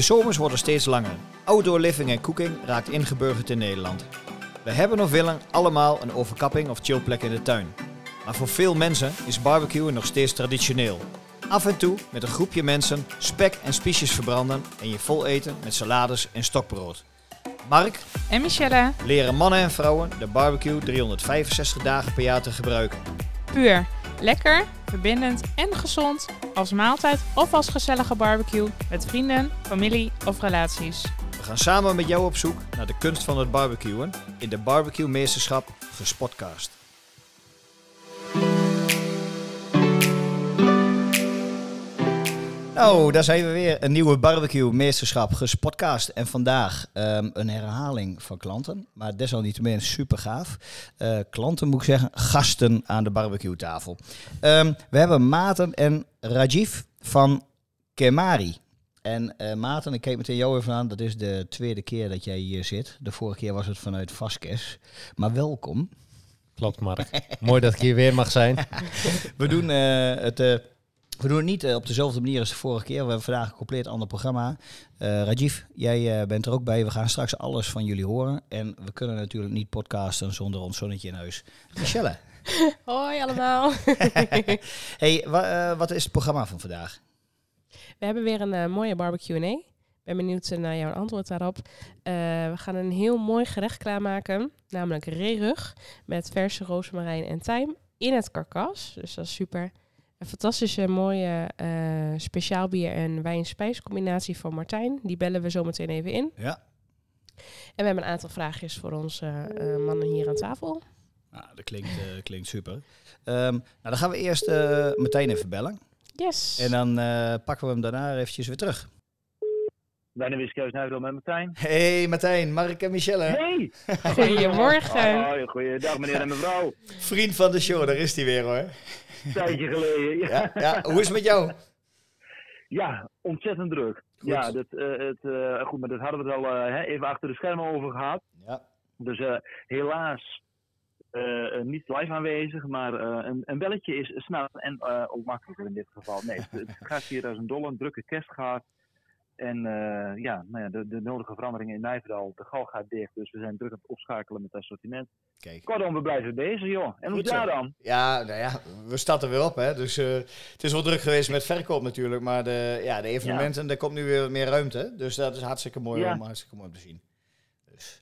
De zomers worden steeds langer. Outdoor living en cooking raakt ingeburgerd in Nederland. We hebben of willen allemaal een overkapping of chillplek in de tuin. Maar voor veel mensen is barbecuen nog steeds traditioneel. Af en toe met een groepje mensen spek en spiesjes verbranden en je vol eten met salades en stokbrood. Mark En Michelle, leren mannen en vrouwen de barbecue 365 dagen per jaar te gebruiken. puur. Lekker, verbindend en gezond. Als maaltijd of als gezellige barbecue met vrienden, familie of relaties. We gaan samen met jou op zoek naar de kunst van het barbecuen in de Barbecue Meesterschap Gespotcast. Nou, daar zijn we weer. Een nieuwe Barbecue Meesterschap Gespotcast. En vandaag ehm, een herhaling van klanten. Maar desalniettemin super gaaf. Eh, klanten moet ik zeggen, gasten aan de barbecue tafel. Ehm, we hebben Maarten en Rajiv van Kemari. En eh Maarten, ik keek meteen jou even aan. Dat is de tweede keer dat jij hier zit. De vorige keer was het vanuit Vaskes. Maar welkom. Klopt, Mark. Mooi dat ik hier weer mag zijn. We doen, eh, het, we doen het niet eh, op dezelfde manier als de vorige keer. We hebben vandaag een compleet ander programma. Eh Rajiv, jij eh, bent er ook bij. We gaan straks alles van jullie horen. En we kunnen natuurlijk niet podcasten zonder ons zonnetje in huis. Michelle, Hoi allemaal. hey, wa- wat is het programma van vandaag? We hebben weer een mooie barbecue Ik ben benieuwd naar jouw antwoord daarop. We gaan een heel mooi gerecht klaarmaken, namelijk reerug met verse rozemarijn en tijm in het karkas. Dus dat is super. Een fantastische mooie eh, speciaal bier en wijn-spijscombinatie van Martijn. Die bellen we zo meteen even in. Ja. En we hebben een aantal vraagjes voor onze eh, mannen hier aan tafel. Nou, dat klinkt, eh, klinkt super. Ehm, nou, dan gaan we eerst meteen even bellen. Yes. En dan pakken we hem daarna eventjes weer terug. Bijna Wiskeus Nuidel met Martijn. Hey Martijn, Mark en Michelle. Hey! Goedemorgen. Hoi, goeiedag meneer en mevrouw. Vriend van de show, daar is hij weer hoor. Een tijdje geleden. Ja, Ja, ja, hoe is het met jou? ja ontzettend druk. Ja, dat, eh, het, eh, goed, maar dat hadden we het al eh, hè, even achter de schermen over gehad. Ja. Dus eh, helaas niet live aanwezig, maar eh, een, een belletje is snel en eh, ook makkelijker in dit geval. Nee, het, het gaat hier als een dolle, een drukke kerst gaat. En eh, ja, nou ja de, de nodige veranderingen in Nijverdal, de gal gaat dicht, dus we zijn druk aan het opschakelen met het assortiment. Kijk. Kortom, we blijven bezig, joh. En hoe daar dan? Ja, nou ja, we starten weer op hè. Dus eh, het is wel druk geweest met verkoop natuurlijk. Maar de, ja, de evenementen, daar komt nu weer wat meer ruimte. Dus dat is hartstikke mooi, Ja. om, hartstikke mooi om te zien.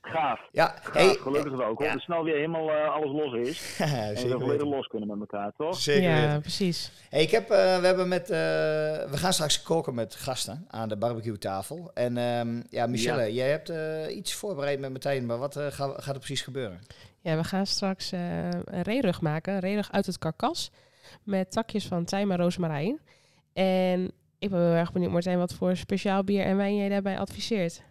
Gaaf. Ja, Gaaf, hey, gelukkig wel. Hoop ja. dat snel weer helemaal eh, alles los is. En we volledig los kunnen met elkaar, toch? Zeker ja, weten. precies. Hey, ik heb, eh, we, hebben met, eh, we gaan straks koken met gasten aan de barbecue tafel. En ehm, ja, Michelle, Ja. jij hebt eh, iets voorbereid met Martijn. Maar wat eh, ga- gaat er precies gebeuren? Ja, we gaan straks eh, een reerug maken. Een reerug uit het karkas. Met takjes van tijm en rozemarijn. En ik ben heel erg benieuwd, Martijn, wat voor speciaal bier en wijn jij daarbij adviseert.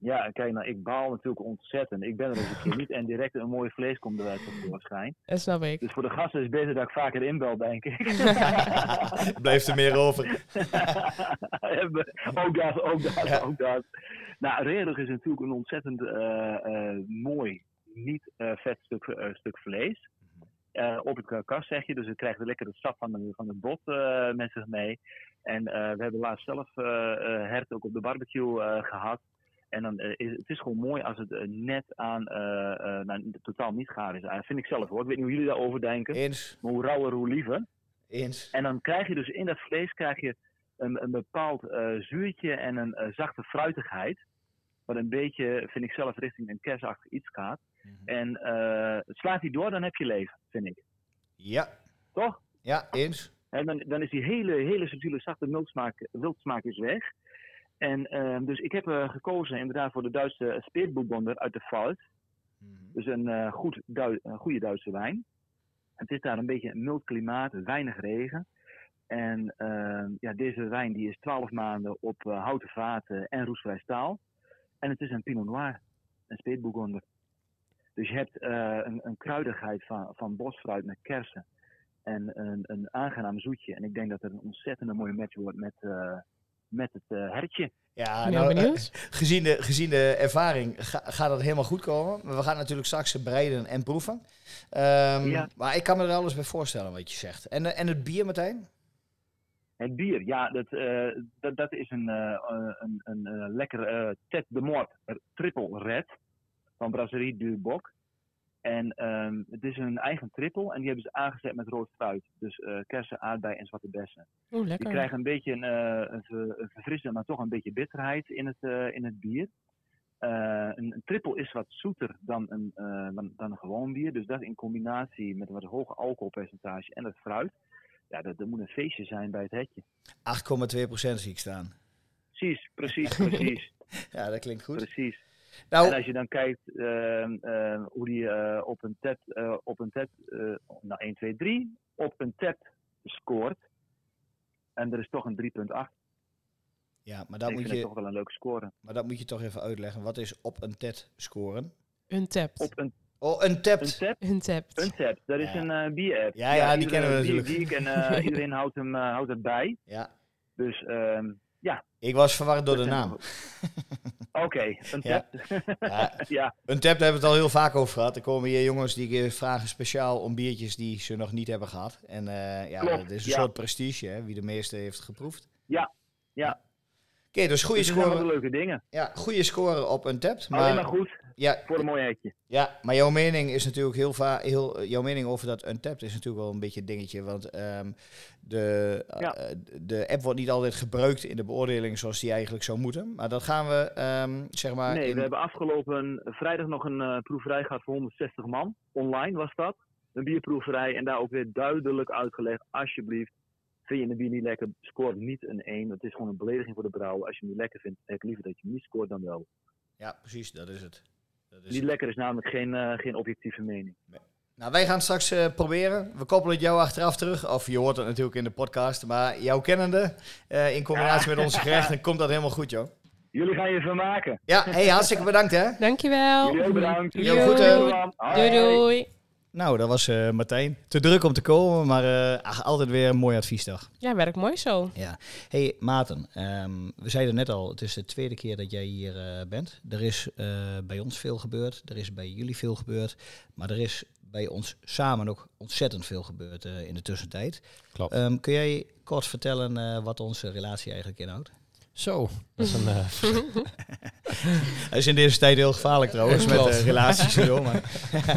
Ja, en kijk, nou, ik baal natuurlijk ontzettend. Ik ben er eens een keer niet en direct een mooie vlees komt eruit tevoorschijn. Dat snap ik. Dus voor de gasten is het beter dat ik vaker inbel, denk ik. Blijft er meer over. ook dat, ook dat, Ja. ook dat. Nou, Reerug is natuurlijk een ontzettend eh, eh, mooi, niet eh, vet stuk, stuk vlees. Eh, op het karkas zeg je, dus het krijgt lekker het sap van, de, van het bot eh, met zich mee. En eh, we hebben laatst zelf eh, eh, hert ook op de barbecue eh, gehad. En dan eh, is het is gewoon mooi als het eh, net aan, eh, nou, totaal niet gaar is. Uh, vind ik zelf hoor. Ik weet niet hoe jullie daarover denken. Eens, Maar hoe rauwer, hoe liever. eens. En dan krijg je dus in dat vlees krijg je een, een bepaald zuurtje en een zachte fruitigheid. Wat een beetje, vind ik zelf, richting een kersachtig iets gaat. Mhm. En slaat die door, dan heb je leven, vind ik. Ja, Toch? ja, eens. En dan, dan is die hele, hele subtiele, zachte milksmaak, wildsmaak is weg. En eh, dus ik heb eh, gekozen inderdaad voor de Duitse Speerboekbonder uit de Pfalz. Mhm. Dus een, eh, goed goede Duitse wijn. Het is daar een beetje een mild klimaat, weinig regen. En eh, ja, deze wijn die is 12 maanden op eh, houten vaten en roestvrij staal. En het is een Pinot Noir, een Speetbourgonder. Dus je hebt een, een kruidigheid van, van bosfruit met kersen. En een, een aangenaam zoetje. En ik denk dat het een ontzettende mooie match wordt met, met het eh, hertje. Ja, ben nou, heel eh, benieuwd. gezien, de, gezien de ervaring ga- gaat dat helemaal goed komen. Maar we gaan natuurlijk straks bereiden en proeven. Ehm, Ja. Maar ik kan me er alles bij voorstellen wat je zegt. En, eh, en het bier, Martijn? Het bier, ja, dat, eh, dat, dat is een, eh, eh, een, een, eh, lekker Tet de Mort Triple Red van Brasserie du Boc. En ehm, het is een eigen triple en die hebben ze aangezet met rood fruit. Dus eh, kersen, aardbei en zwarte bessen. Oeh, Die lekker. krijgen een beetje een, eh, een, ver- een verfrissende, maar toch een beetje bitterheid in het, eh, in het bier. Eh, een, een triple is wat zoeter dan een, eh, dan, dan een gewoon bier. Dus dat in combinatie met een wat hoger alcoholpercentage en het fruit. Ja, dat, dat moet een feestje zijn bij het hetje. 8,2% zie ik staan. Precies, precies, precies. Ja, dat klinkt goed. precies. En Nou, als je dan kijkt ehm, ehm, hoe die eh, op een TED, eh, op een TED eh, nou 1, 2, 3, op een TED scoort. En er is toch een 3,8. ja, maar dat, Ik moet je, toch wel een leuke score. maar dat moet je toch even uitleggen. Wat is op een TED scoren? Untapped. Op een, Oh, een een Untapped. Untapped, dat is Ja. een eh bier-app. Ja, ja, die iedereen- kennen we natuurlijk. en iedereen houdt hem, houdt het bij. Ja, Dus ehm, ja. Ik was verward door de naam. Oké, een Ja. TED. Ja, ja, een tap, daar hebben we het al heel vaak over gehad. Er komen hier jongens die vragen speciaal om biertjes die ze nog niet hebben gehad. En eh, ja, Klopt, dat is een ja. soort prestige, hè, wie de meeste heeft geproefd. Ja, ja. Oké, dus goede dus leuke dingen. ja, goede score op een tap. Alleen maar Maar, goed ja, voor een mooi hetje. ja, maar jouw mening is natuurlijk heel vaak. Heel, jouw mening over dat Untapped is natuurlijk wel een beetje een dingetje. Want ehm, de, Ja. eh, de app wordt niet altijd gebruikt in de beoordeling zoals die eigenlijk zou moeten. Maar dat gaan we, ehm, zeg maar. Nee, in- we hebben afgelopen vrijdag nog een eh, proeverij gehad voor 160 man. Online was dat. Een bierproeverij en daar ook weer duidelijk uitgelegd. Alsjeblieft, vind je een bier niet lekker, scoor niet een 1. Het is gewoon een belediging voor de brouwer. Als je hem niet lekker vindt, heb ik liever dat je hem niet scoort dan wel. Ja, precies, dat is het. Dat is Niet lekker is namelijk geen, eh, geen objectieve mening. Nou, wij gaan straks eh, proberen. We koppelen het jou achteraf terug. Of je hoort het natuurlijk in de podcast. Maar jouw kennende, eh, in combinatie met onze gerechten, komt dat helemaal goed, joh. Jullie gaan je vermaken. Ja, hey, hartstikke bedankt, hè. Dankjewel. Jullie ook bedankt. Jo, goed, hè. Doei doei. Nou, dat was eh, Martijn. Te druk om te komen, maar eh, ach, altijd weer een mooi advies, toch? Ja, werkt mooi zo. Ja. hey, Maarten, ehm, we zeiden net al, het is de tweede keer dat jij hier eh, bent. Er is eh, bij ons veel gebeurd, er is bij jullie veel gebeurd, maar er is bij ons samen ook ontzettend veel gebeurd eh, in de tussentijd. Klopt. Ehm, kun jij kort vertellen eh, wat onze relatie eigenlijk inhoudt? Zo, dat is een... Hij is in deze tijd heel gevaarlijk trouwens, met eh, relaties en zo. Maar...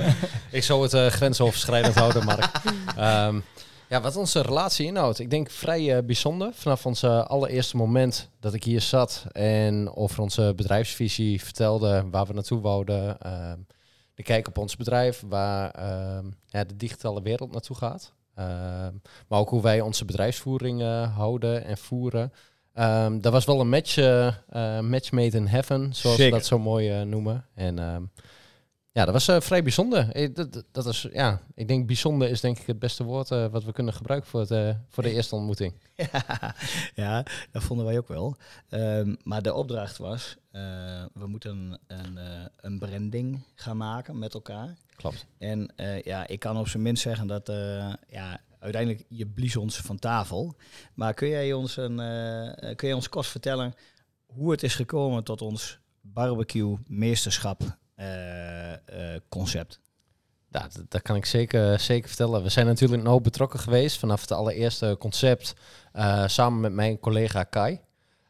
ik zou het eh, grensoverschrijdend houden, Mark. Ehm, ja, wat onze relatie inhoudt. Ik denk vrij eh, bijzonder. Vanaf ons allereerste moment dat ik hier zat en over onze bedrijfsvisie vertelde, waar we naartoe wouden. ehm, de kijk op ons bedrijf, waar ehm, ja, de digitale wereld naartoe gaat. Ehm, maar ook hoe wij onze bedrijfsvoering eh, houden en voeren. Ehm dat was wel een match, eh, eh, match made in heaven, zoals Zeker. we dat zo mooi eh, noemen. En ehm, ja, dat was vrij bijzonder. Dat, dat- is, ja, ik denk bijzonder is denk ik het beste woord wat we kunnen gebruiken voor, het, voor de eerste ontmoeting. Ja, ja, dat vonden wij ook wel. Ehm, maar de opdracht was, we moeten een, een branding gaan maken met elkaar. Klopt. En ja, ik kan op zijn minst zeggen dat ja, uiteindelijk je blies ons van tafel. Maar kun jij ons, een, eh, eh, kun jij ons kort vertellen hoe het is gekomen tot ons barbecue meesterschap eh, concept? Ja, dat, kan ik zeker, zeker vertellen. We zijn natuurlijk nauw betrokken geweest vanaf het allereerste concept samen met mijn collega Kai.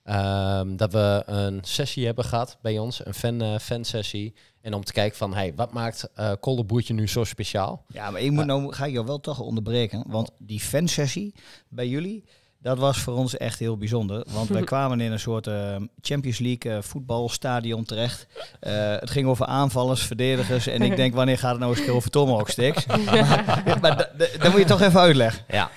Ehm, dat we een sessie hebben gehad bij ons, een fan, eh, fansessie. En om te kijken van, hey, wat maakt eh Kolderboertje nu zo speciaal? Ja, maar ik moet nou ga ik jou wel toch onderbreken. Want die fansessie bij jullie, dat was voor ons echt heel bijzonder. Want wij kwamen in een soort eh, Champions League eh, voetbalstadion terecht. Eh, het ging over aanvallers, verdedigers. En ik denk, wanneer gaat het nou eens over tomahawk sticks? maar maar d- d- dat moet je toch even uitleggen. Ja,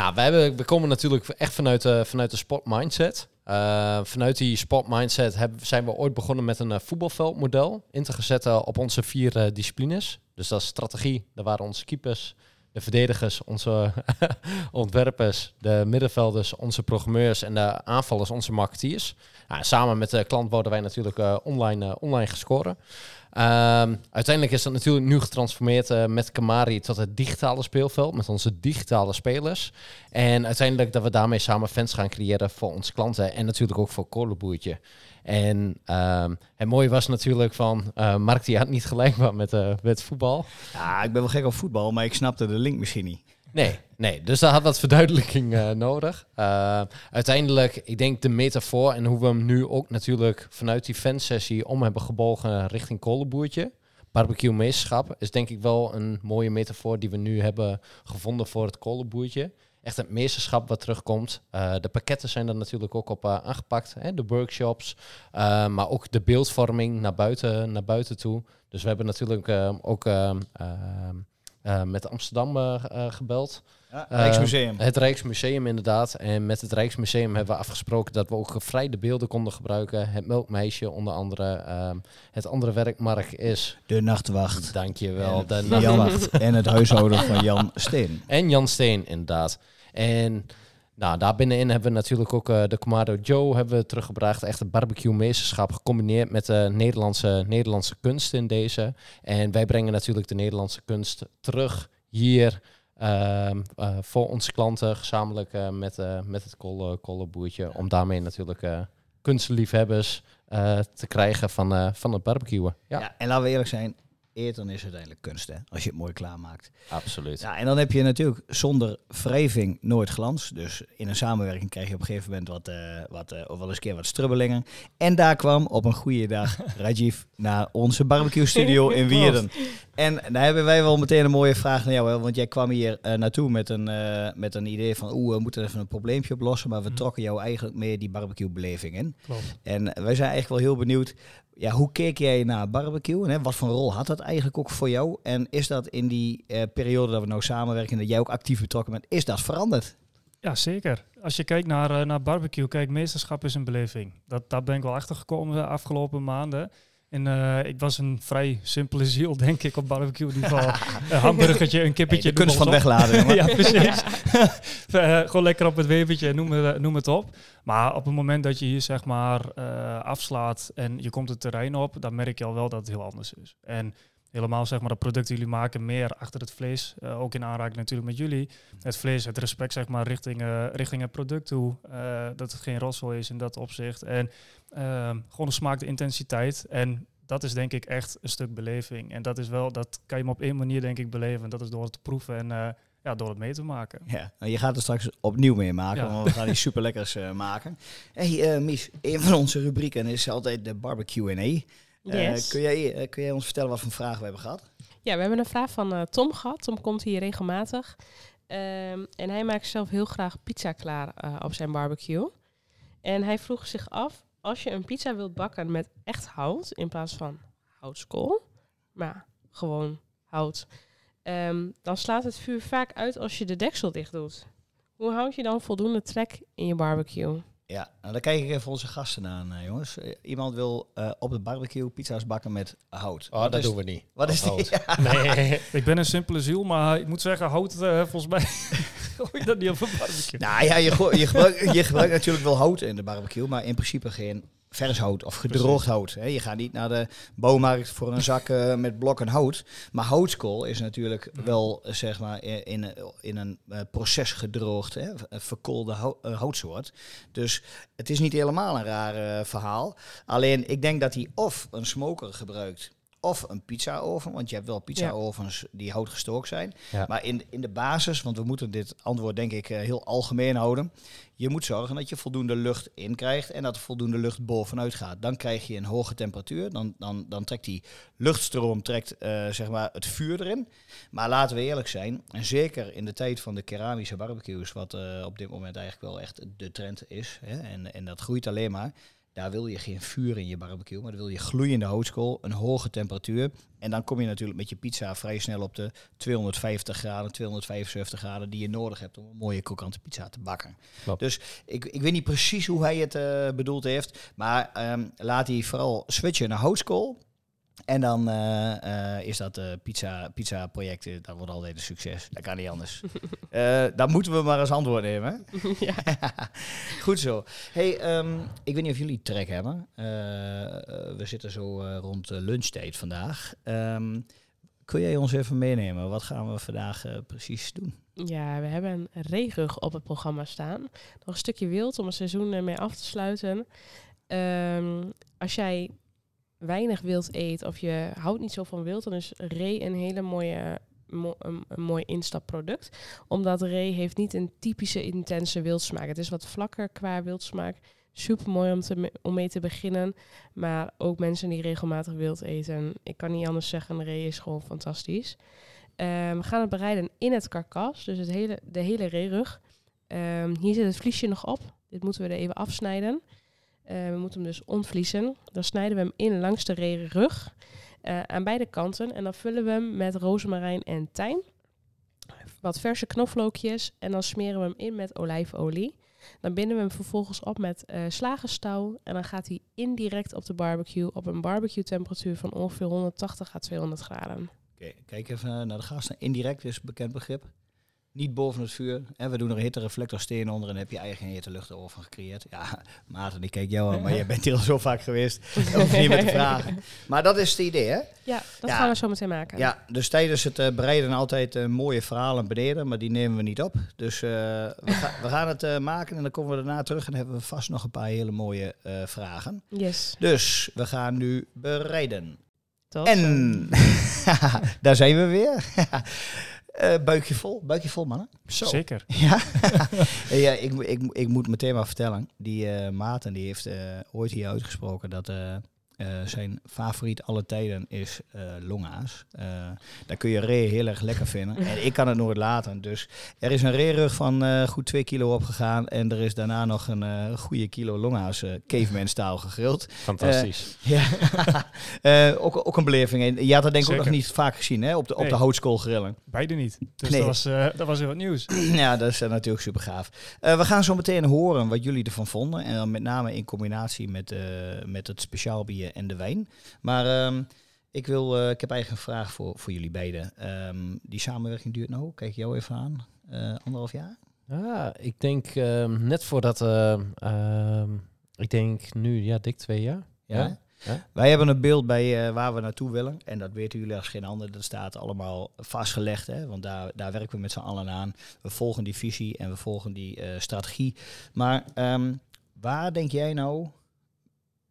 ja wij hebben, we komen natuurlijk echt vanuit, de vanuit de sport mindset. Eh, vanuit die sport mindset hebben, zijn we ooit begonnen met een eh, voetbalveldmodel in te zetten op onze vier disciplines. Dus dat is strategie, daar waren onze keepers, de verdedigers, onze ontwerpers, de middenvelders, onze programmeurs en de aanvallers, onze marketeers. Samen met de klant worden wij natuurlijk eh, online, eh, online gescoren. Ehm, uiteindelijk is dat natuurlijk nu getransformeerd eh, met Kamari tot het digitale speelveld, met onze digitale spelers. En uiteindelijk dat we daarmee samen fans gaan creëren voor onze klanten en natuurlijk ook voor Kolenboertje. En ehm, het mooie was natuurlijk van, eh Mark die had niet gelijk wat met, eh, met voetbal. Ja, ik ben wel gek op voetbal, maar ik snapte de link misschien niet. Nee, nee. Dus daar had wat verduidelijking eh, nodig. Uh, uiteindelijk, ik denk de metafoor en hoe we hem nu ook natuurlijk vanuit die fansessie om hebben gebogen richting kolenboertje. Barbecue meesterschap is denk ik wel een mooie metafoor die we nu hebben gevonden voor het kolenboertje. Echt het meesterschap wat terugkomt. Uh, de pakketten zijn er natuurlijk ook op aangepakt. Hè? De workshops, maar ook de beeldvorming naar buiten, naar buiten toe. Dus we hebben natuurlijk ook uh, met Amsterdam uh, gebeld. Ja, Rijksmuseum. het Rijksmuseum inderdaad. En met het Rijksmuseum hebben we afgesproken dat we ook gevrijde beelden konden gebruiken. Het Melkmeisje onder andere. Ehm, het andere werkmark is... De Nachtwacht. Dankjewel, en de Nachtwacht. en het huishouden van Jan Steen. En Jan Steen, inderdaad. En nou, daar binnenin hebben we natuurlijk ook uh, de Comado Joe hebben we teruggebracht. Echt een barbecue meesterschap gecombineerd met de Nederlandse, Nederlandse kunst in deze. En wij brengen natuurlijk de Nederlandse kunst terug hier uh, uh, voor onze klanten. Gezamenlijk met, met het kolenboertje. Om daarmee natuurlijk kunstliefhebbers te krijgen van, van het barbecuen. Ja. ja, en laten we eerlijk zijn eert, dan is het uiteindelijk kunst, hè? Als je het mooi klaarmaakt. Absoluut. Ja, en dan heb je natuurlijk zonder wrijving nooit glans. Dus in een samenwerking krijg je op een gegeven moment wat, uh, wat uh, of wel eens een keer wat strubbelingen. En daar kwam op een goede dag Rajiv naar onze barbecue studio in Wierden. En daar hebben wij wel meteen een mooie vraag naar jou, want jij kwam hier uh, naartoe met een, met een idee van, oeh, we moeten even een probleempje oplossen, maar we mm. trokken jou eigenlijk meer die barbecue beleving in. Klopt. En wij zijn eigenlijk wel heel benieuwd, ja, hoe keek jij naar barbecue en hè, wat voor rol had dat eigenlijk ook voor jou? En is dat in die uh, periode dat we nou samenwerken, dat jij ook actief betrokken bent, is dat veranderd? Ja, zeker. Als je kijkt naar, naar barbecue, kijk, meesterschap is een beleving. Dat, daar ben ik wel achter gekomen de afgelopen maanden. En uh, ik was een vrij simpele ziel, denk ik, op barbecue niveau. een hamburgertje, een kippetje. Hey, de kunst van wegladen. ja, precies. uh, gewoon lekker op het wevertje, noem, het, noem het op. Maar op het moment dat je hier zeg maar uh, afslaat en je komt het terrein op, dan merk je al wel dat het heel anders is. En helemaal zeg maar de producten die jullie maken meer achter het vlees. Ook in aanraking natuurlijk met jullie. Het vlees, het respect zeg maar richting, richting het product toe. Dat het geen rossel is in dat opzicht. En gewoon de smaak, de intensiteit. En dat is denk ik echt een stuk beleving. En dat is wel, dat kan je maar op één manier denk ik beleven. En dat is door het te proeven en ja, door het mee te maken. Ja, nou, je gaat er straks opnieuw mee maken, want we gaan die super lekkers maken. Hey Mies, een van onze rubrieken is altijd de barbecue en eh, yes. kun, jij, eh, kun jij ons vertellen wat voor vragen we hebben gehad? Ja, we hebben een vraag van uh, Tom gehad. Tom komt hier regelmatig. Um, en hij maakt zelf heel graag pizza klaar uh, op zijn barbecue. En hij vroeg zich af, als je een pizza wilt bakken met echt hout, in plaats van houtskool, maar gewoon hout, um, dan slaat het vuur vaak uit als je de deksel dicht doet. Hoe houd je dan voldoende trek in je barbecue? Ja, nou dan kijk ik even onze gasten aan, uh, jongens. Eh, iemand wil uh, op de barbecue pizza's bakken met hout. Oh, dat doen we niet. Wat is die? Ja. Nee, ik ben een simpele ziel, maar ik moet zeggen, hout, volgens mij gooi je dat niet op een barbecue. Nou ja, je, je, gebruikt, je gebruikt natuurlijk wel hout in de barbecue, maar in principe geen vers hout of gedroogd hout. Hè. Je gaat niet naar de bouwmarkt voor een zak uh, met blokken hout. Maar houtskool is natuurlijk mhm. wel zeg maar in, in een uh, proces gedroogd, hè, verkoolde houtsoort. Dus het is niet helemaal een raar verhaal. Alleen ik denk dat hij of een smoker gebruikt of een pizzaoven, want je hebt wel pizzaovens die houtgestookt zijn. Maar in, in de basis, want we moeten dit antwoord denk ik heel algemeen houden. Je moet zorgen dat je voldoende lucht in krijgt en dat er voldoende lucht bovenuit gaat. Dan krijg je een hoge temperatuur. Dan, dan, dan trekt die luchtstroom trekt, uh, zeg maar het vuur erin. Maar laten we eerlijk zijn, en zeker in de tijd van de keramische barbecues, wat uh, op dit moment eigenlijk wel echt de trend is, hè, en, en dat groeit alleen maar daar wil je geen vuur in je barbecue, maar dan wil je gloeiende houtskool, een hoge temperatuur. En dan kom je natuurlijk met je pizza vrij snel op de 250 graden, 275 graden die je nodig hebt om een mooie krokante pizza te bakken. Dus ik, ik weet niet precies hoe hij het uh, bedoeld heeft, maar um, laat hij vooral switchen naar houtskool. En dan uh, uh, is dat uh, pizza, pizza project, dat wordt altijd een succes. Dat kan niet anders. dan moeten we maar als antwoord nemen. ja. Goed zo. Hey, um, ik weet niet of jullie trek hebben. we zitten zo rond lunchtijd vandaag. Um, kun jij ons even meenemen? Wat gaan we vandaag precies doen? Ja, we hebben een regenrug op het programma staan. Nog een stukje wild om een seizoen mee af te sluiten. Um, als jij weinig wild eet of je houdt niet zo van wild, dan is ree een hele mooie mo- een, mooi instapproduct. Omdat Ray heeft niet een typische intense wildsmaak. Het is wat vlakker qua wildsmaak. Super mooi om, om mee te beginnen. Maar ook mensen die regelmatig wild eten. Ik kan niet anders zeggen, Ray is gewoon fantastisch. Ehm, we gaan het bereiden in het karkas. Dus het hele, de hele Ray-rug. Ehm, hier zit het vliesje nog op. Dit moeten we er even afsnijden. Eh, we moeten hem dus ontvliezen. Dan snijden we hem in langs de rug. eh, aan beide kanten. En dan vullen we hem met rozemarijn en tijm. Wat verse knoflookjes. En dan smeren we hem in met olijfolie. Dan binden we hem vervolgens op met eh slagerstouw. En dan gaat hij indirect op de barbecue. Op een barbecue temperatuur van ongeveer 180 à 200 graden. Kijk even naar de gasten. Indirect is een bekend begrip. Niet boven het vuur. En we doen er een hittereflectorsteen onder en heb je eigen hittelucht over gecreëerd. Ja, Maarten, ik kijk jou aan, maar jij bent hier al zo vaak geweest. Je niet meer te vragen. Maar dat is het idee, hè? Ja, dat Ja. gaan we zo meteen maken. Ja, dus tijdens het eh, bereiden altijd eh, mooie verhalen beneden, maar die nemen we niet op. Dus eh, we, ga- we gaan het maken en dan komen we daarna terug en hebben we vast nog een paar hele mooie vragen. Yes. Dus we gaan nu bereiden. Tot En daar zijn we weer. Eh, buikje vol, buikje vol mannen. Zo. Zeker. Ja, ja ik, ik, ik moet meteen maar vertellen. Die eh Maarten die heeft eh, ooit hier uitgesproken dat eh, zijn favoriet alle tijden is eh longa's. Eh daar kun je ree heel erg lekker vinden. En ik kan het nooit laten. Dus er is een reerug van eh, goed 2 kilo opgegaan. En er is daarna nog een eh, goede kilo longa's uh, caveman staal gegrild. Fantastisch. Ja, Eh, ook, ook een beleving. En je had dat denk ik ook nog niet vaak gezien hè? op de, op de Nee. houtskoolgrillen. Beide niet. Dus Nee. dat, was, eh, dat was heel wat nieuws. Ja, dat is natuurlijk super gaaf. Eh, we gaan zo meteen horen wat jullie ervan vonden. En dan met name in combinatie met, eh, met het speciaal bier en de wijn. Maar ehm, ik, wil, eh, ik heb eigenlijk een vraag voor, voor jullie beiden. Ehm, die samenwerking duurt nou, kijk jou even aan, eh, anderhalf jaar? Ja, ik denk ehm, net voordat... eh, ik denk nu, ja, dik twee jaar. Ja. Ja. Wij hebben een beeld bij eh, waar we naartoe willen. En dat weten jullie als geen ander. Dat staat allemaal vastgelegd. Hè? Want daar, daar werken we met z'n allen aan. We volgen die visie en we volgen die eh, strategie. Maar waar denk jij nou,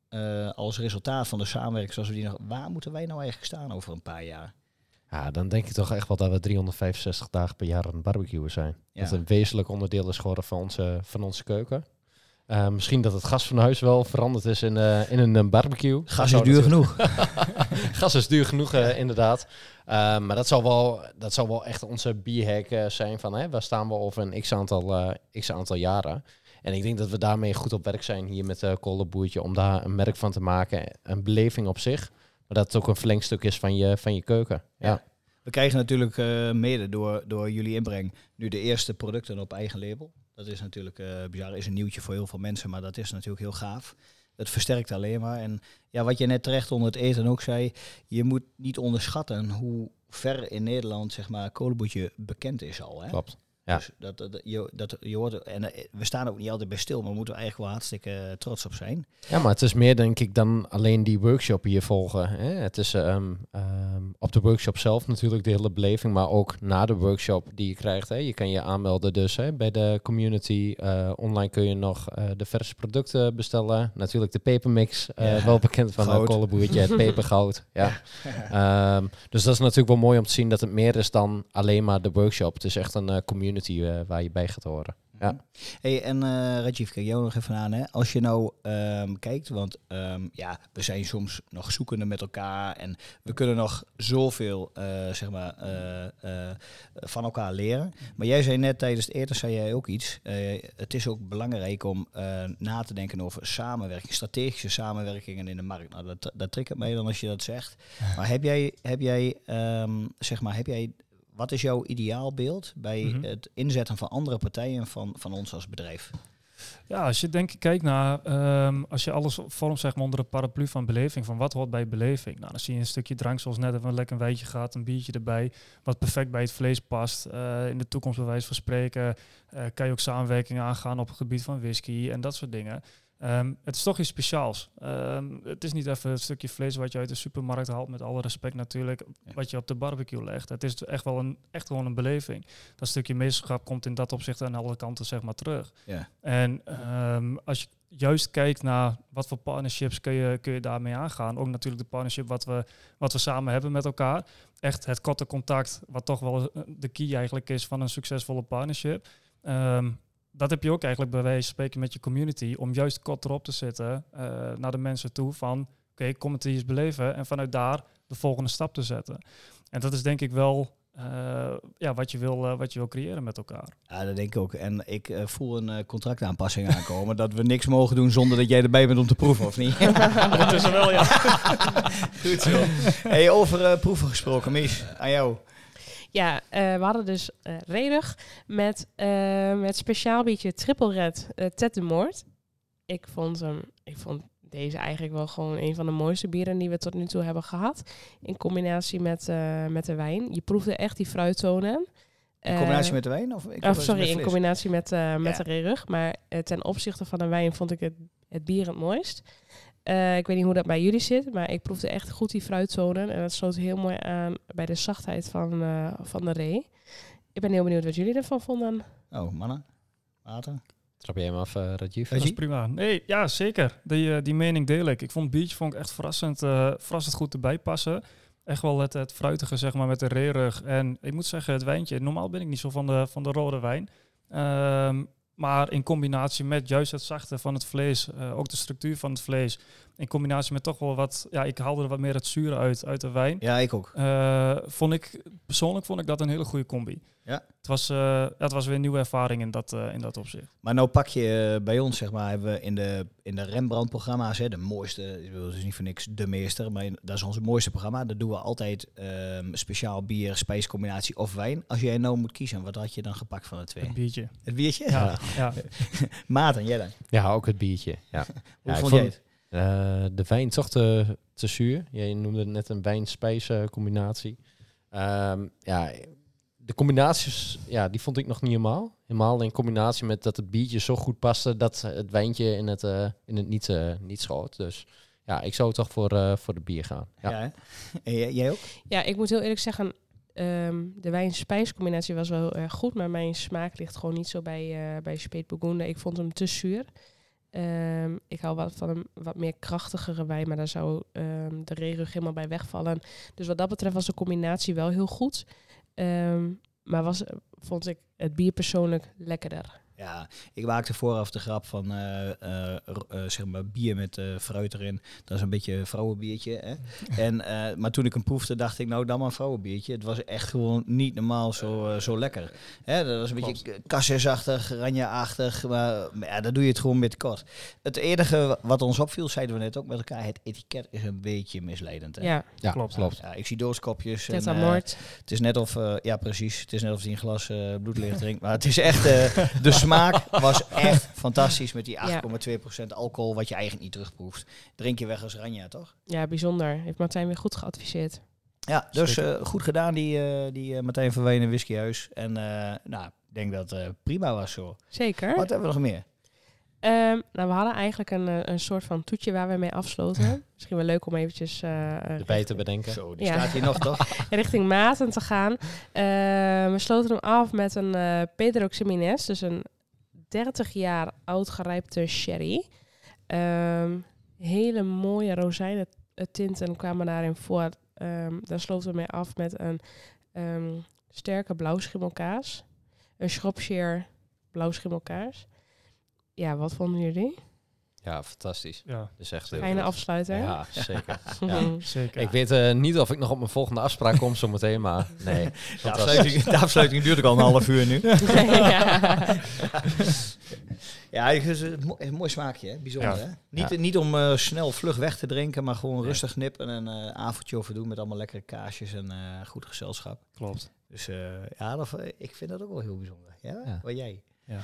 eh, als resultaat van de samenwerking zoals we die nog... Waar moeten wij nou eigenlijk staan over een paar jaar? Ja, dan denk ik toch echt wel dat we 365 dagen per jaar aan het barbecuen zijn. Ja. Dat een wezenlijk onderdeel is geworden van onze, van onze keuken. Eh, misschien dat het gas van huis wel veranderd is in, eh, in een barbecue. Dat Gas is duur genoeg. gas is duur genoeg, inderdaad. Maar dat zal, wel, dat zal wel echt onze bierhack eh, zijn van hè, waar staan we over een x aantal, eh, x aantal jaren. En ik denk dat we daarmee goed op werk zijn hier met uh, Kolenboertje om daar een merk van te maken. Een beleving op zich. Maar dat het ook een verlengstuk is van je, van je keuken. Ja. We krijgen natuurlijk eh, mede door, door jullie inbreng nu de eerste producten op eigen label. Dat is natuurlijk eh bizar, is een nieuwtje voor heel veel mensen, maar dat is natuurlijk heel gaaf. Het versterkt alleen maar. En ja, wat je net terecht onder het eten ook zei, je moet niet onderschatten hoe ver in Nederland zeg maar kolenboetje bekend is al. Hè? Klopt. Ja. Dus dat, dat, je, dat, je hoort, en eh, we staan ook niet altijd bij stil, maar we moeten er eigenlijk wel hartstikke eh, trots op zijn. Ja, maar het is meer denk ik dan alleen die workshop hier volgen. Hè? Het is ehm, ehm, op de workshop zelf natuurlijk de hele beleving, maar ook na de workshop die je krijgt. Hè? Je kan je aanmelden dus hè, bij de community. Eh, online kun je nog de verse producten bestellen. Natuurlijk de pepermix, Ja, wel bekend van een kolenboertje, het pepergoud. Ja. Ehm, dus dat is natuurlijk wel mooi om te zien dat het meer is dan alleen maar de workshop. Het is echt een eh, community eh, waar je bij gaat horen. Ja. Hey, en eh Rajiv, kijk jou nog even aan. Hè? Als je nou ehm, kijkt, want ehm, ja, we zijn soms nog zoekende met elkaar en we kunnen nog zoveel eh, zeg maar, van elkaar leren. Maar jij zei net tijdens het eten, zei jij ook iets. Het is ook belangrijk om na te denken over samenwerking, strategische samenwerkingen in de markt. Nou, dat, dat triggert mij dan als je dat zegt. Maar heb jij, heb jij, ehm, zeg maar, heb jij wat is jouw ideaalbeeld bij Mhm. het inzetten van andere partijen van, van ons als bedrijf? Ja, als je denk kijkt naar, ehm, als je alles vormt zeg maar onder de paraplu van beleving, van wat hoort bij beleving. Nou, dan zie je een stukje drank zoals net even een lekker wijtje gehad, een biertje erbij, wat perfect bij het vlees past. Eh, in de toekomst bij wijze van spreken eh, kan je ook samenwerkingen aangaan op het gebied van whisky en dat soort dingen. Ehm, het is toch iets speciaals. Ehm, het is niet even een stukje vlees wat je uit de supermarkt haalt, met alle respect natuurlijk, Ja. wat je op de barbecue legt. Het is echt wel een, echt gewoon een beleving. Dat stukje meesterschap komt in dat opzicht aan alle kanten zeg maar terug. Ja. En ehm, als je juist kijkt naar wat voor partnerships kun je, kun je daarmee aangaan. Ook natuurlijk de partnership wat we, wat we samen hebben met elkaar. Echt het korte contact, wat toch wel eh, de key eigenlijk is van een succesvolle partnership. Dat heb je ook eigenlijk bij wijze van spreken met je community. Om juist kort erop te zetten eh, naar de mensen toe van... Oké, kom het eens beleven. En vanuit daar de volgende stap te zetten. En dat is denk ik wel eh, ja, wat, je wil, eh, wat je wil creëren met elkaar. Ja, dat denk ik ook. En ik voel een contractaanpassing aankomen. dat we niks mogen doen zonder dat jij erbij bent om te proeven, of niet? Ondertussen wel, ja. Goed zo. Hey, over proeven gesproken, Mies. Aan jou. Ja, eh, we hadden dus eh redig met, eh, met speciaal biertje Triple Red eh Tet de Moord. Ik vond, hem, ik vond deze eigenlijk wel gewoon een van de mooiste bieren die we tot nu toe hebben gehad. In combinatie met, met de wijn. Je proefde echt die fruittonen. In combinatie met de wijn? Of, ik Of sorry, in combinatie met, met Ja. de rerug. Maar ten opzichte van de wijn vond ik het, het bier het mooist. Eh, ik weet niet hoe dat bij jullie zit, maar ik proefde echt goed die fruitzonen. En dat sloot heel mooi aan bij de zachtheid van, eh, van de ree. Ik ben heel benieuwd wat jullie ervan vonden. Oh, mannen. Water. Trap jij hem af, eh Rajiv? Dat is prima. Nee, ja, zeker. Die, die mening deel ik. Ik vond het biertje vond ik echt verrassend, eh, verrassend goed erbij passen. Echt wel het, het fruitige, zeg maar, met de reerug. En ik moet zeggen, het wijntje. Normaal ben ik niet zo van de, van de rode wijn. Ehm, maar in combinatie met juist het zachte van het vlees, eh, ook de structuur van het vlees. In combinatie met toch wel wat, ja, ik haalde er wat meer het zure uit, uit de wijn. Ja, ik ook. Eh, vond ik, persoonlijk vond ik dat een hele goede combi. Ja. Het was, eh, ja, het was weer een nieuwe ervaring in dat, eh, in dat opzicht. Maar nou pak je bij ons, zeg maar, hebben we in de, in de Rembrandt-programma's, hè, de mooiste, ik wil dus niet voor niks de meester, maar in- dat is ons mooiste programma. Daar doen we altijd ehm, speciaal bier, spijscombinatie of wijn. Als jij nou moet kiezen, wat had je dan gepakt van de twee? Het biertje. Het biertje? Ja, ja. Maarten, jij dan? Ja, ook het biertje. Ja. Hoe Ja, ik vond jij vond- het? Eh, de wijn toch te, te zuur. Jij noemde het net een wijn-spijs eh, combinatie. Ehm, ja, de combinaties, ja, die vond ik nog niet helemaal. Helemaal in combinatie met dat het biertje zo goed paste dat het wijntje in het, eh, in het niet, eh, niet schoot. Dus ja, ik zou toch voor, eh, voor de bier gaan. Ja. Ja. hè? En jij, ook? Ja, ik moet heel eerlijk zeggen, ehm, de wijn-spijscombinatie was wel heel erg goed, maar mijn smaak ligt gewoon niet zo bij, eh bij Speet Burgonde. Ik vond hem te zuur. Ehm, ik hou wat van een wat meer krachtigere wijn, maar daar zou ehm, de rerug helemaal bij wegvallen. Dus wat dat betreft was de combinatie wel heel goed. Ehm, maar was, vond ik het bier persoonlijk lekkerder. Ja, ik maakte vooraf de grap van eh, eh, eh, zeg maar bier met eh, fruit erin. Dat is een beetje een vrouwenbiertje. Hè? en, eh, maar toen ik hem proefde, dacht ik, nou dan maar een vrouwenbiertje. Het was echt gewoon niet normaal zo, zo lekker. Hè? Dat was een beetje kassesachtig, ranja-achtig. Maar, maar ja, dan doe je het gewoon met kort. Het enige wat ons opviel, zeiden we net ook met elkaar, het etiket is een beetje misleidend. Hè? Ja, Ja, Klopt. klopt. Ja, ik zie dooskopjes. en, Teta eh, Moord. het is net of, ja precies, het is net of hij een glas eh bloedlicht drinkt. Maar het is echt, eh, de smaak was echt fantastisch met die 8,2% alcohol, wat je eigenlijk niet terugproeft. Drink je weg als ranja, toch? Ja, bijzonder. Heeft Martijn weer goed geadviseerd. Ja, dus eh, goed gedaan die, eh die eh, Martijn van Wenen whiskyhuis. En eh, nou, ik denk dat het prima was zo. Zeker. Wat hebben we nog meer? Ehm, nou, we hadden eigenlijk een, een soort van toetje waar we mee afsloten. Misschien wel leuk om eventjes eh, eh, Erbij te bedenken. Zo, die Ja. staat hier nog, toch? richting Maten te gaan. Eh, we sloten hem af met een Pedro Ximenez, dus een 30 jaar oud gerijpte sherry. Ehm, hele mooie rozijnen tinten kwamen daarin voor. Ehm, daar sloten we mee af met een ehm, sterke blauwschimmelkaas. Een Shropshire blauwschimmelkaas. Ja, wat vonden jullie? Ja, fantastisch. Ja, Dus echt heel Fijne goed. afsluiter. Ja, zeker. Ja. zeker. Ik weet eh, niet of ik nog op mijn volgende afspraak kom zometeen, maar nee. De afsluiting, de afsluiting duurt ook al een half uur nu. ja. Ja, het is een mo- een mooi smaakje, hè? bijzonder. Ja. Hè? Niet, Ja. niet om eh, snel vlug weg te drinken, maar gewoon rustig knippen en een eh, avondje over doen met allemaal lekkere kaasjes en eh, goed gezelschap. Klopt. Dus eh, ja, dat, ik vind dat ook wel heel bijzonder. Ja, Ja. wat jij? Ja.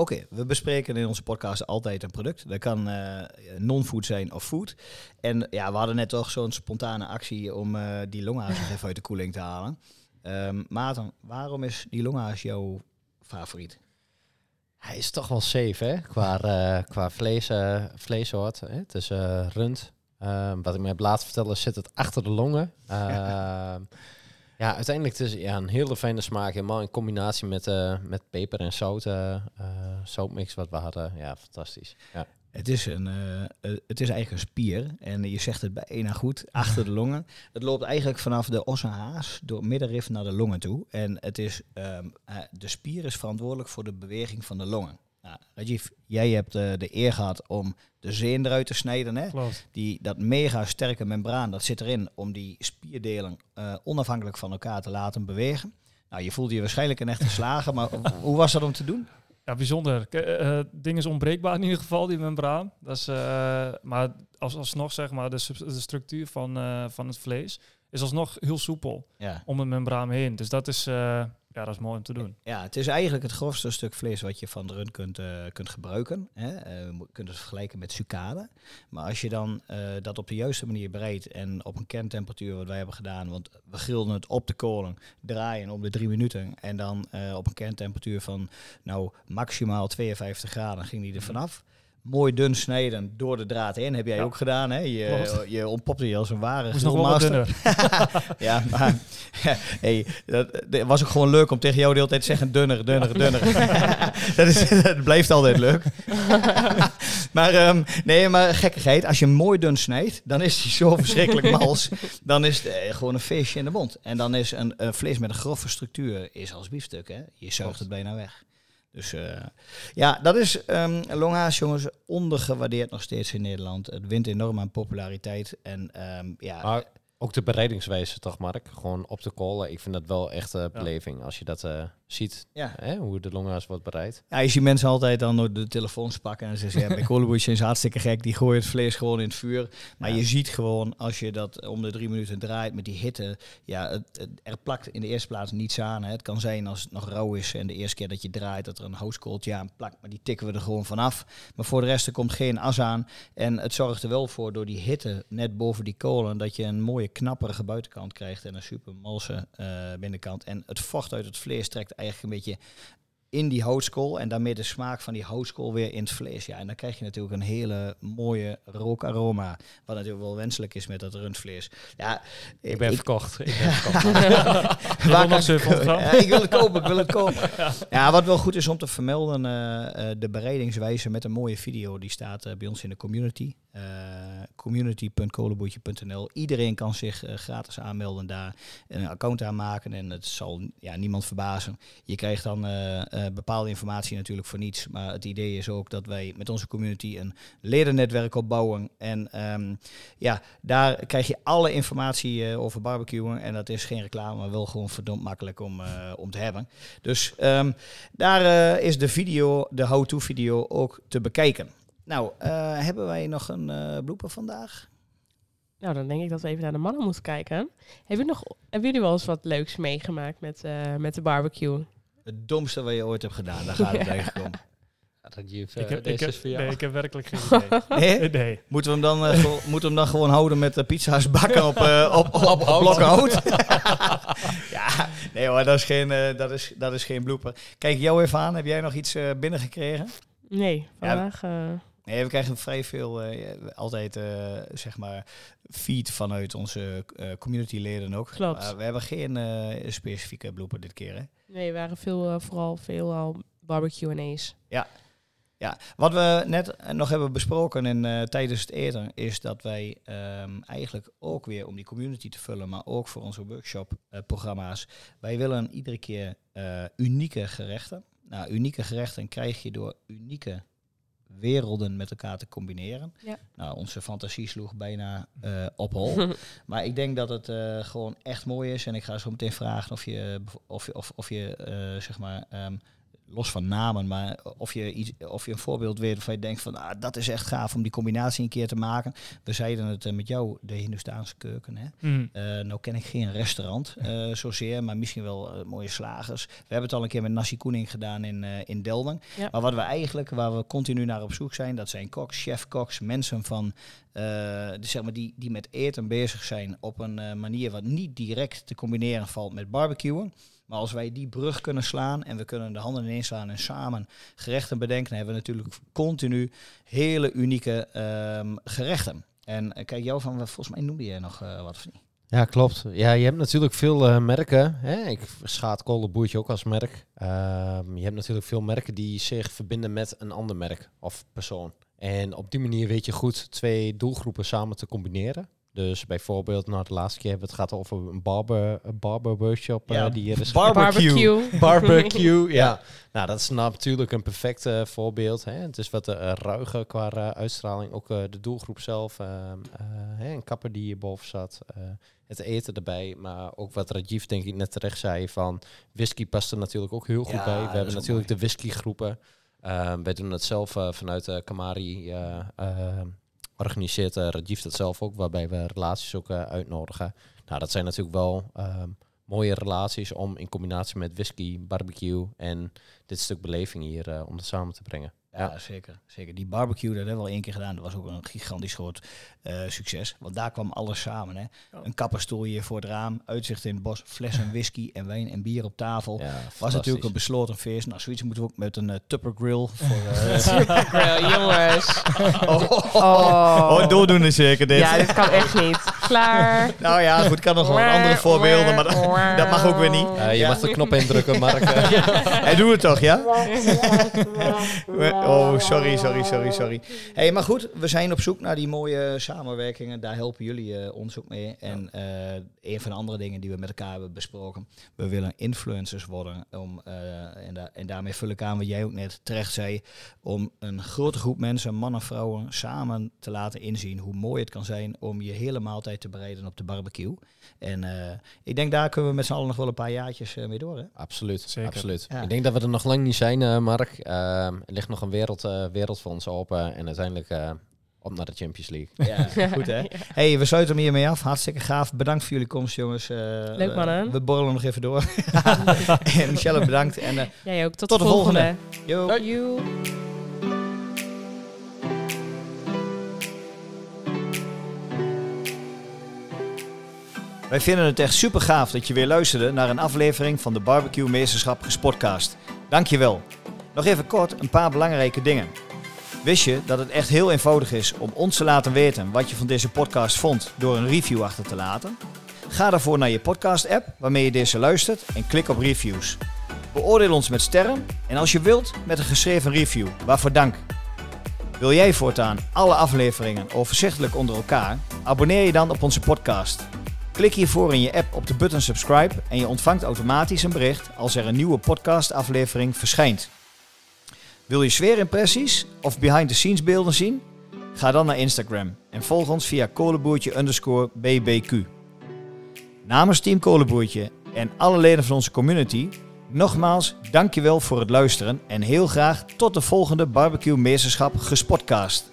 Oké, we bespreken in onze podcast altijd een product. Dat kan eh, non-food zijn of food. En ja, we hadden net toch zo'n spontane actie om eh, die longhaas even uit de koeling te halen. Ehm Maarten, waarom is die longhaas jouw favoriet? Hij is toch wel safe, hè? Qua, eh, qua vlees, vleessoort. Hè? Het is rund. Ehm, wat ik me heb laten vertellen, zit het achter de longen. Ja, uiteindelijk het is ja, een hele fijne smaak. Helemaal in combinatie met, eh, met peper en zout. eh, zoutmix wat we hadden. Ja, fantastisch. Ja. Het is, een, het is eigenlijk een spier. En je zegt het bijna goed, achter de longen. Het loopt eigenlijk vanaf de ossenhaas door het middenrif naar de longen toe. En het is, ehm, eh, de spier is verantwoordelijk voor de beweging van de longen. Nou, Rajiv, jij hebt eh, de eer gehad om de zeen eruit te snijden. Hè? Klopt. Die, dat mega sterke membraan, dat zit erin om die spierdelen eh, onafhankelijk van elkaar te laten bewegen. Nou, je voelde je waarschijnlijk een echte slager, maar hoe was dat om te doen? Ja, bijzonder. K- eh, ding is onbreekbaar in ieder geval, die membraan. Dat is, maar als, alsnog, zeg maar, de, structuur van, van het vlees is alsnog heel soepel Ja. om een membraan heen. Dus dat is, ja, dat is mooi om te doen. Ja, het is eigenlijk het grofste stuk vlees wat je van de rund kunt, eh, kunt gebruiken. Hè. Eh, je kunt het vergelijken met sucade. Maar als je dan eh, dat op de juiste manier bereidt en op een kerntemperatuur wat wij hebben gedaan, want we grilden het op de kolen, draaien om de drie minuten en dan op een kerntemperatuur van nou maximaal 52 graden ging die er vanaf. Mooi dun snijden door de draad heen, heb jij Ja. ook gedaan. Hè? Je, je ontpopte je als een ware Moest nog wel dunner. Ja, maar hey, dat, dat was ook gewoon leuk om tegen jou de hele tijd te zeggen dunner, dunner, dunner. dat, is, dat blijft altijd leuk. maar ehm, nee, maar gekkigheid. Als je hem mooi dun snijdt, dan is hij zo verschrikkelijk mals. Dan is het eh, gewoon een feestje in de mond. En dan is een eh, vlees met een grove structuur is als biefstuk. Hè? Je zuigt het bijna weg. Dus eh, ja, dat is um, Longhaas, jongens, ondergewaardeerd nog steeds in Nederland. Het wint enorm aan populariteit. En ehm, ja, Maar ook de bereidingswijze toch, Mark? Gewoon op de kolen. Ik vind dat wel echt een beleving. Als je dat eh, ziet, ja. hè, hoe de longaas wordt bereid. Ja, je ziet mensen altijd dan door de telefoons pakken en ze zeggen, ja, bij Kolenboes is hartstikke gek, die gooien het vlees gewoon in het vuur. Maar Ja. je ziet gewoon, als je dat om de drie minuten draait met die hitte, ja, het, het- er plakt in de eerste plaats niets aan. Hè. Het kan zijn als het nog rauw is en de eerste keer dat je draait, dat er een houtskooltje aan plakt, maar die tikken we er gewoon vanaf. Maar voor de rest, er komt geen as aan. En het zorgt er wel voor, door die hitte net boven die kolen, dat je een mooie knapperige buitenkant krijgt en een super malse eh, binnenkant. En het vocht uit het vlees trekt eigenlijk een beetje in die houtskool en daarmee de smaak van die houtskool weer in het vlees. Ja, en dan krijg je natuurlijk een hele mooie rookaroma, wat natuurlijk wel wenselijk is met dat rundvlees. Ja, Ik ben ik- verkocht. Ik ben verkocht. Je wil Waar nog kan ik- 700 gram? Ja, ik wil het kopen, ik wil het kopen. Ja, wat wel goed is om te vermelden, eh, eh, de bereidingswijze met een mooie video, die staat eh, bij ons in de community. Eh community.kolenboertje.nl. Iedereen kan zich eh, gratis aanmelden daar, een account aanmaken en het zal ja, niemand verbazen. Je krijgt dan eh, bepaalde informatie natuurlijk voor niets, maar het idee is ook dat wij met onze community een ledennetwerk opbouwen en ehm, ja, daar krijg je alle informatie over barbecuen. En dat is geen reclame, maar wel gewoon verdomd makkelijk om, om te hebben. Dus ehm, daar is de video, de how-to video ook te bekijken. Nou, eh, hebben wij nog een eh blooper vandaag? Nou, dan denk ik dat we even naar de mannen moeten kijken. Hebben jullie, nog, hebben jullie wel eens wat leuks meegemaakt met, eh, met de barbecue? Het domste wat je ooit hebt gedaan, daar gaat het Ja. eigenlijk om. Ik heb, ik, heb, is voor jou. nee, ik heb werkelijk geen idee. Nee? Nee. Moeten we hem dan, eh, gewoon- moeten we hem dan gewoon houden met de pizza's bakken op, eh, op, op, op, blokken hout? ja, nee hoor, dat is geen, eh, dat is, dat is geen blooper. Kijk jou even aan, heb jij nog iets eh, binnengekregen? Nee, Ja, vandaag... eh, Nee, we krijgen vrij veel, eh, altijd eh, zeg maar, feed vanuit onze eh communityleden ook. Klopt. Maar we hebben geen specifieke blooper dit keer. Hè? nee, er waren veel, vooral veel al barbecue en A's. Ja, wat we net nog hebben besproken in, eh, tijdens het eten, is dat wij ehm, eigenlijk ook weer om die community te vullen, maar ook voor onze workshop-programma's, wij willen iedere keer unieke gerechten. Nou, unieke gerechten krijg je door unieke werelden met elkaar te combineren. Ja. Nou, onze fantasie sloeg bijna eh, op hol. Maar ik denk dat het eh, gewoon echt mooi is. En ik ga zo meteen vragen of je, bev- of je, of, of je eh, zeg maar, ehm, los van namen, maar of je, iets, of je een voorbeeld weet of je denkt van, ah, dat is echt gaaf om die combinatie een keer te maken. We zeiden het eh, met jou, de Hindoestaanse keuken. Hè? Mm. Eh, nou ken ik geen restaurant eh, zozeer, maar misschien wel mooie slagers. We hebben het al een keer met Nasi Koening gedaan in, eh, in Delden. Ja. Maar wat we eigenlijk, waar we continu naar op zoek zijn, dat zijn koks, chef-koks, mensen van, eh, dus zeg maar die, die met eten bezig zijn op een manier wat niet direct te combineren valt met barbecuen. Maar als wij die brug kunnen slaan en we kunnen de handen ineens slaan en samen gerechten bedenken, hebben we natuurlijk continu hele unieke ehm, gerechten. En eh, kijk, jou van, volgens mij noemde jij nog eh, wat of niet? Ja, klopt. Ja, je hebt natuurlijk veel eh, merken. Hè? Ik schaat Kolenboertje ook als merk. Ehm, je hebt natuurlijk veel merken die zich verbinden met een ander merk of persoon. En op die manier weet je goed twee doelgroepen samen te combineren. Dus bijvoorbeeld, nou de laatste keer hebben we het gehad over een barber, een barber workshop. eh, die hier is Barbecue. Barbecue, ja. Nou, dat is natuurlijk een perfect eh, voorbeeld. Hè. Het is wat uh, ruiger qua eh, uitstraling. Ook eh, de doelgroep zelf. eh, hè, een kapper die hierboven zat. eh, het eten erbij. Maar ook wat Rajiv denk ik net terecht zei van... Whisky past er natuurlijk ook heel goed Ja, bij. We hebben natuurlijk de whiskygroepen. Ehm wij doen het zelf eh, vanuit eh, Kamari. Organiseert eh, Rajiv dat zelf ook. Waarbij we relaties ook eh, uitnodigen. Nou, dat zijn natuurlijk wel... ehm, mooie relaties om in combinatie met whisky, barbecue en dit stuk beleving hier eh, om het samen te brengen. Ja, zeker, zeker. Die barbecue, dat hebben we al één keer gedaan. Dat was ook een gigantisch groot eh, succes. Want daar kwam alles samen. Hè. Een kapperstoel hier voor het raam, uitzicht in het bos, flessen whisky en wijn en bier op tafel. Ja, was natuurlijk een besloten feest. Nou, zoiets moeten we ook met een eh, Tupper Grill. Voor, eh, Supergrill, jongens. oh, Oh. oh, doordoen zeker dit. Ja, dit kan echt niet. Klaar. Nou ja, goed, ik kan nog wel andere voorbeelden, maar dat, dat mag ook weer niet. Je Ja. mag de knop indrukken, Mark. Hij doet het toch, ja? Oh, sorry, sorry, sorry, sorry. Hey, maar goed, we zijn op zoek naar die mooie samenwerkingen. Daar helpen jullie eh, ons ook mee. En eh, een van de andere dingen die we met elkaar hebben besproken. We willen influencers worden. Om, eh, en, da- en daarmee vul ik aan wat jij ook net terecht zei. Om een grote groep mensen, mannen en vrouwen, samen te laten inzien hoe mooi het kan zijn om je hele maaltijd te bereiden op de barbecue. En eh, ik denk daar kunnen we met z'n allen nog wel een paar jaartjes eh, mee door. Hè? absoluut, Zeker. absoluut. Ja. Ik denk dat we er nog lang niet zijn, eh, Mark. Ehm, er ligt nog een wereld, eh, wereld voor ons open en uiteindelijk eh, op naar de Champions League. Ja, goed hè. Hey, we sluiten hem hiermee af. Hartstikke gaaf. Bedankt voor jullie komst, jongens. Eh, Leuk, mannen. We, we borrelen nog even door. en Michelle, bedankt. En eh, Jij ook. Tot, Tot de de volgende. yo. Joe. Wij vinden het echt super gaaf dat je weer luisterde naar een aflevering van de Barbecue Meesterschap Gespotcast. Dankjewel. Nog even kort een paar belangrijke dingen. Wist je dat het echt heel eenvoudig is om ons te laten weten wat je van deze podcast vond door een review achter te laten? Ga daarvoor naar je podcast-app waarmee je deze luistert en klik op reviews. Beoordeel ons met sterren en als je wilt met een geschreven review. Waarvoor dank. Wil jij voortaan alle afleveringen overzichtelijk onder elkaar? Abonneer je dan op onze podcast. Klik hiervoor in je app op de button subscribe en je ontvangt automatisch een bericht als er een nieuwe podcastaflevering verschijnt. Wil je sfeerimpressies of behind the scenes beelden zien? Ga dan naar Instagram en volg ons via kolenboertje underscore. Namens Team Kolenboertje en alle leden van onze community, nogmaals dankjewel voor het luisteren en heel graag tot de volgende Barbecue Meesterschap Gespotcast.